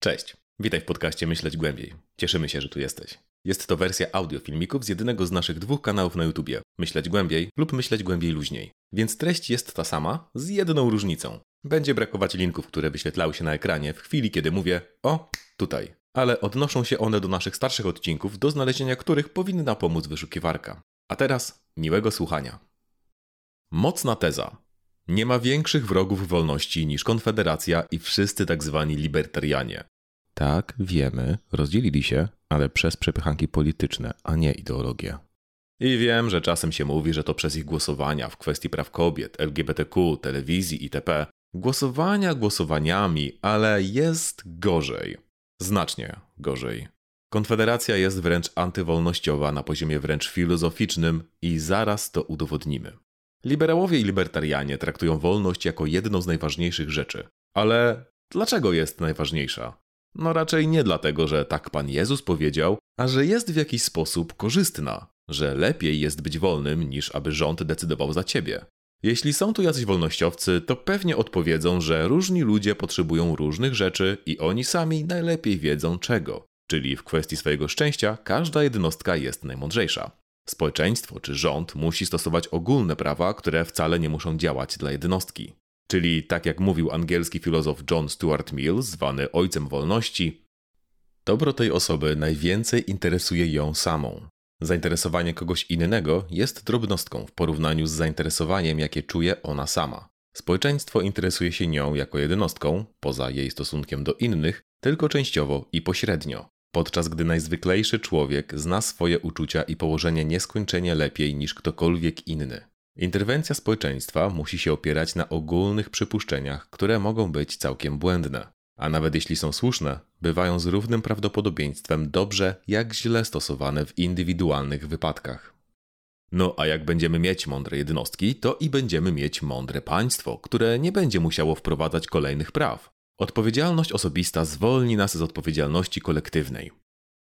Cześć, witaj w podcaście Myśleć Głębiej. Cieszymy się, że tu jesteś. Jest to wersja audio filmików z jednego z naszych dwóch kanałów na YouTubie Myśleć Głębiej lub Myśleć Głębiej Luźniej. Więc treść jest ta sama, z jedną różnicą. Będzie brakować linków, które wyświetlały się na ekranie w chwili, kiedy mówię o tutaj. Ale odnoszą się one do naszych starszych odcinków, do znalezienia których powinna pomóc wyszukiwarka. A teraz miłego słuchania. Mocna teza. Nie ma większych wrogów wolności niż Konfederacja i wszyscy tak zwani libertarianie. Tak, wiemy, rozdzielili się, ale przez przepychanki polityczne, a nie ideologię. I wiem, że czasem się mówi, że to przez ich głosowania w kwestii praw kobiet, LGBTQ, telewizji itp. Głosowania głosowaniami, ale jest gorzej. Znacznie gorzej. Konfederacja jest wręcz antywolnościowa na poziomie wręcz filozoficznym i zaraz to udowodnimy. Liberałowie i libertarianie traktują wolność jako jedną z najważniejszych rzeczy. Ale dlaczego jest najważniejsza? No raczej nie dlatego, że tak Pan Jezus powiedział, a że jest w jakiś sposób korzystna, że lepiej jest być wolnym niż aby rząd decydował za ciebie. Jeśli są tu jacyś wolnościowcy, to pewnie odpowiedzą, że różni ludzie potrzebują różnych rzeczy i oni sami najlepiej wiedzą czego. Czyli w kwestii swojego szczęścia każda jednostka jest najmądrzejsza. Społeczeństwo czy rząd musi stosować ogólne prawa, które wcale nie muszą działać dla jednostki. Czyli, tak jak mówił angielski filozof John Stuart Mill, zwany ojcem wolności, dobro tej osoby najwięcej interesuje ją samą. Zainteresowanie kogoś innego jest drobnostką w porównaniu z zainteresowaniem, jakie czuje ona sama. Społeczeństwo interesuje się nią jako jednostką, poza jej stosunkiem do innych, tylko częściowo i pośrednio podczas gdy najzwyklejszy człowiek zna swoje uczucia i położenie nieskończenie lepiej niż ktokolwiek inny. Interwencja społeczeństwa musi się opierać na ogólnych przypuszczeniach, które mogą być całkiem błędne, a nawet jeśli są słuszne, bywają z równym prawdopodobieństwem dobrze jak źle stosowane w indywidualnych wypadkach. No a jak będziemy mieć mądre jednostki, to i będziemy mieć mądre państwo, które nie będzie musiało wprowadzać kolejnych praw. Odpowiedzialność osobista zwolni nas z odpowiedzialności kolektywnej.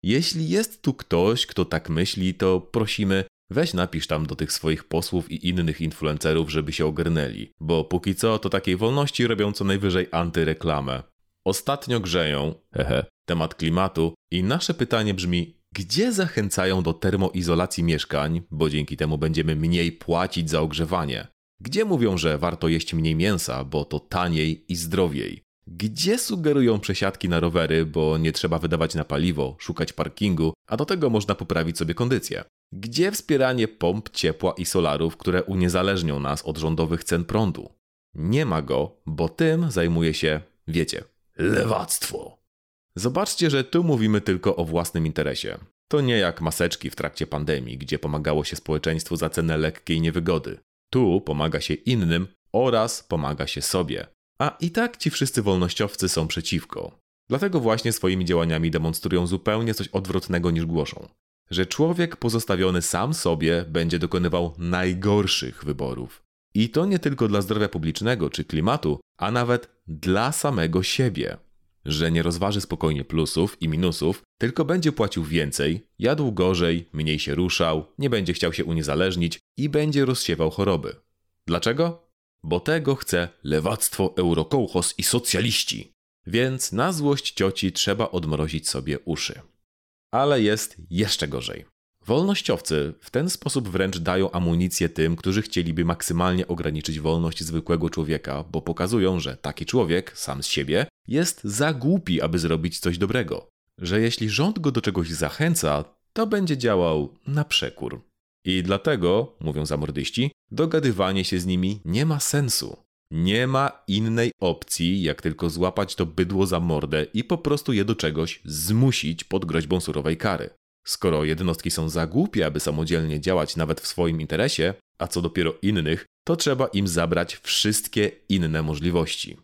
Jeśli jest tu ktoś, kto tak myśli, to prosimy, weź napisz tam do tych swoich posłów i innych influencerów, żeby się ogarnęli, bo póki co to takiej wolności robią co najwyżej antyreklamę. Ostatnio grzeją, hehe, temat klimatu i nasze pytanie brzmi, gdzie zachęcają do termoizolacji mieszkań, bo dzięki temu będziemy mniej płacić za ogrzewanie? Gdzie mówią, że warto jeść mniej mięsa, bo to taniej i zdrowiej? Gdzie sugerują przesiadki na rowery, bo nie trzeba wydawać na paliwo, szukać parkingu, a do tego można poprawić sobie kondycję? Gdzie wspieranie pomp ciepła i solarów, które uniezależnią nas od rządowych cen prądu? Nie ma go, bo tym zajmuje się, wiecie, lewactwo. Zobaczcie, że tu mówimy tylko o własnym interesie. To nie jak maseczki w trakcie pandemii, gdzie pomagało się społeczeństwu za cenę lekkiej niewygody. Tu pomaga się innym oraz pomaga się sobie. A i tak ci wszyscy wolnościowcy są przeciwko. Dlatego właśnie swoimi działaniami demonstrują zupełnie coś odwrotnego niż głoszą. Że człowiek pozostawiony sam sobie będzie dokonywał najgorszych wyborów. I to nie tylko dla zdrowia publicznego czy klimatu, a nawet dla samego siebie. Że nie rozważy spokojnie plusów i minusów, tylko będzie płacił więcej, jadł gorzej, mniej się ruszał, nie będzie chciał się uniezależnić i będzie rozsiewał choroby. Dlaczego? Bo tego chce lewactwo, eurokołchos i socjaliści. Więc na złość cioci trzeba odmrozić sobie uszy. Ale jest jeszcze gorzej. Wolnościowcy w ten sposób wręcz dają amunicję tym, którzy chcieliby maksymalnie ograniczyć wolność zwykłego człowieka, bo pokazują, że taki człowiek, sam z siebie, jest za głupi, aby zrobić coś dobrego. Że jeśli rząd go do czegoś zachęca, to będzie działał na przekór. I dlatego, mówią zamordyści, dogadywanie się z nimi nie ma sensu. Nie ma innej opcji, jak tylko złapać to bydło za mordę i po prostu je do czegoś zmusić pod groźbą surowej kary. Skoro jednostki są za głupie, aby samodzielnie działać nawet w swoim interesie, a co dopiero innych, to trzeba im zabrać wszystkie inne możliwości.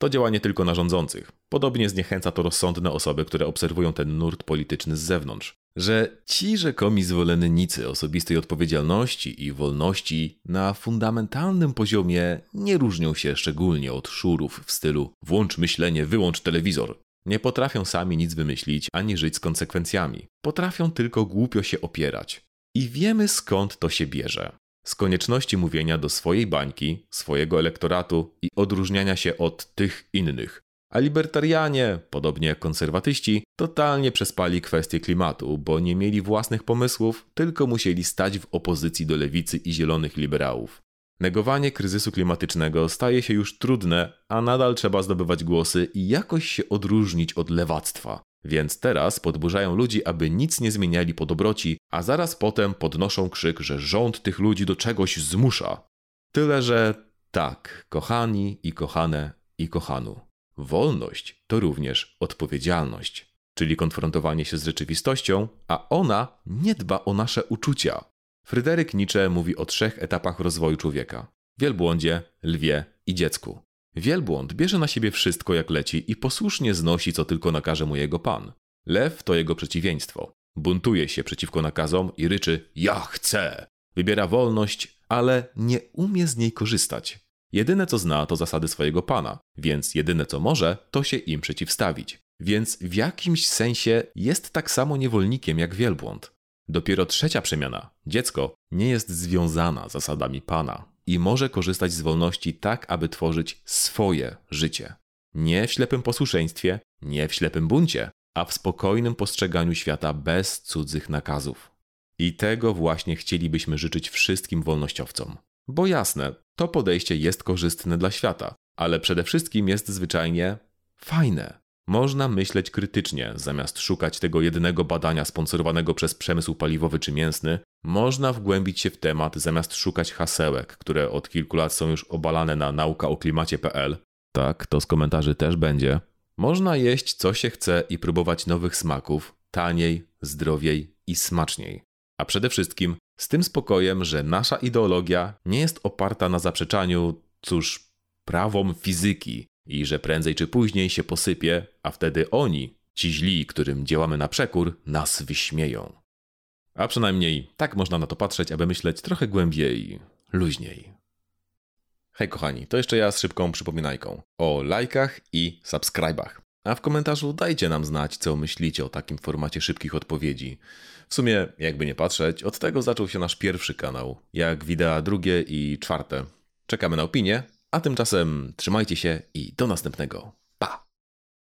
To działa nie tylko na rządzących. Podobnie zniechęca to rozsądne osoby, które obserwują ten nurt polityczny z zewnątrz. Że ci rzekomi zwolennicy osobistej odpowiedzialności i wolności na fundamentalnym poziomie nie różnią się szczególnie od szurów w stylu włącz myślenie, wyłącz telewizor. Nie potrafią sami nic wymyślić ani żyć z konsekwencjami. Potrafią tylko głupio się opierać. I wiemy skąd to się bierze z konieczności mówienia do swojej bańki, swojego elektoratu i odróżniania się od tych innych. A libertarianie, podobnie jak konserwatyści, totalnie przespali kwestię klimatu, bo nie mieli własnych pomysłów, tylko musieli stać w opozycji do lewicy i zielonych liberałów. Negowanie kryzysu klimatycznego staje się już trudne, a nadal trzeba zdobywać głosy i jakoś się odróżnić od lewactwa. Więc teraz podburzają ludzi, aby nic nie zmieniali po dobroci, a zaraz potem podnoszą krzyk, że rząd tych ludzi do czegoś zmusza. Tyle, że tak, kochani i kochane i kochanu. Wolność to również odpowiedzialność, czyli konfrontowanie się z rzeczywistością, a ona nie dba o nasze uczucia. Fryderyk Nietzsche mówi o trzech etapach rozwoju człowieka: wielbłądzie, lwie i dziecku. Wielbłąd bierze na siebie wszystko jak leci i posłusznie znosi co tylko nakaże mu jego pan. Lew to jego przeciwieństwo. Buntuje się przeciwko nakazom i ryczy: Ja chcę! Wybiera wolność, ale nie umie z niej korzystać. Jedyne co zna to zasady swojego pana, więc jedyne co może to się im przeciwstawić. Więc w jakimś sensie jest tak samo niewolnikiem jak wielbłąd. Dopiero trzecia przemiana, dziecko, nie jest związana zasadami pana i może korzystać z wolności tak, aby tworzyć swoje życie. Nie w ślepym posłuszeństwie, nie w ślepym buncie, a w spokojnym postrzeganiu świata bez cudzych nakazów. I tego właśnie chcielibyśmy życzyć wszystkim wolnościowcom. Bo jasne, to podejście jest korzystne dla świata, ale przede wszystkim jest zwyczajnie fajne. Można myśleć krytycznie, zamiast szukać tego jednego badania sponsorowanego przez przemysł paliwowy czy mięsny. Można wgłębić się w temat, zamiast szukać hasełek, które od kilku lat są już obalane na naukaoklimacie.pl. Tak, to z komentarzy też będzie. Można jeść co się chce i próbować nowych smaków, taniej, zdrowiej i smaczniej. A przede wszystkim z tym spokojem, że nasza ideologia nie jest oparta na zaprzeczaniu, cóż, prawom fizyki i że prędzej czy później się posypie, a wtedy oni, ci źli, którym działamy na przekór, nas wyśmieją. A przynajmniej tak można na to patrzeć, aby myśleć trochę głębiej, luźniej. Hej kochani, to jeszcze ja z szybką przypominajką o lajkach i subskrybach. A w komentarzu dajcie nam znać, co myślicie o takim formacie szybkich odpowiedzi. W sumie, jakby nie patrzeć, od tego zaczął się nasz pierwszy kanał, jak wideo drugie i czwarte. Czekamy na opinię, a tymczasem trzymajcie się i do następnego.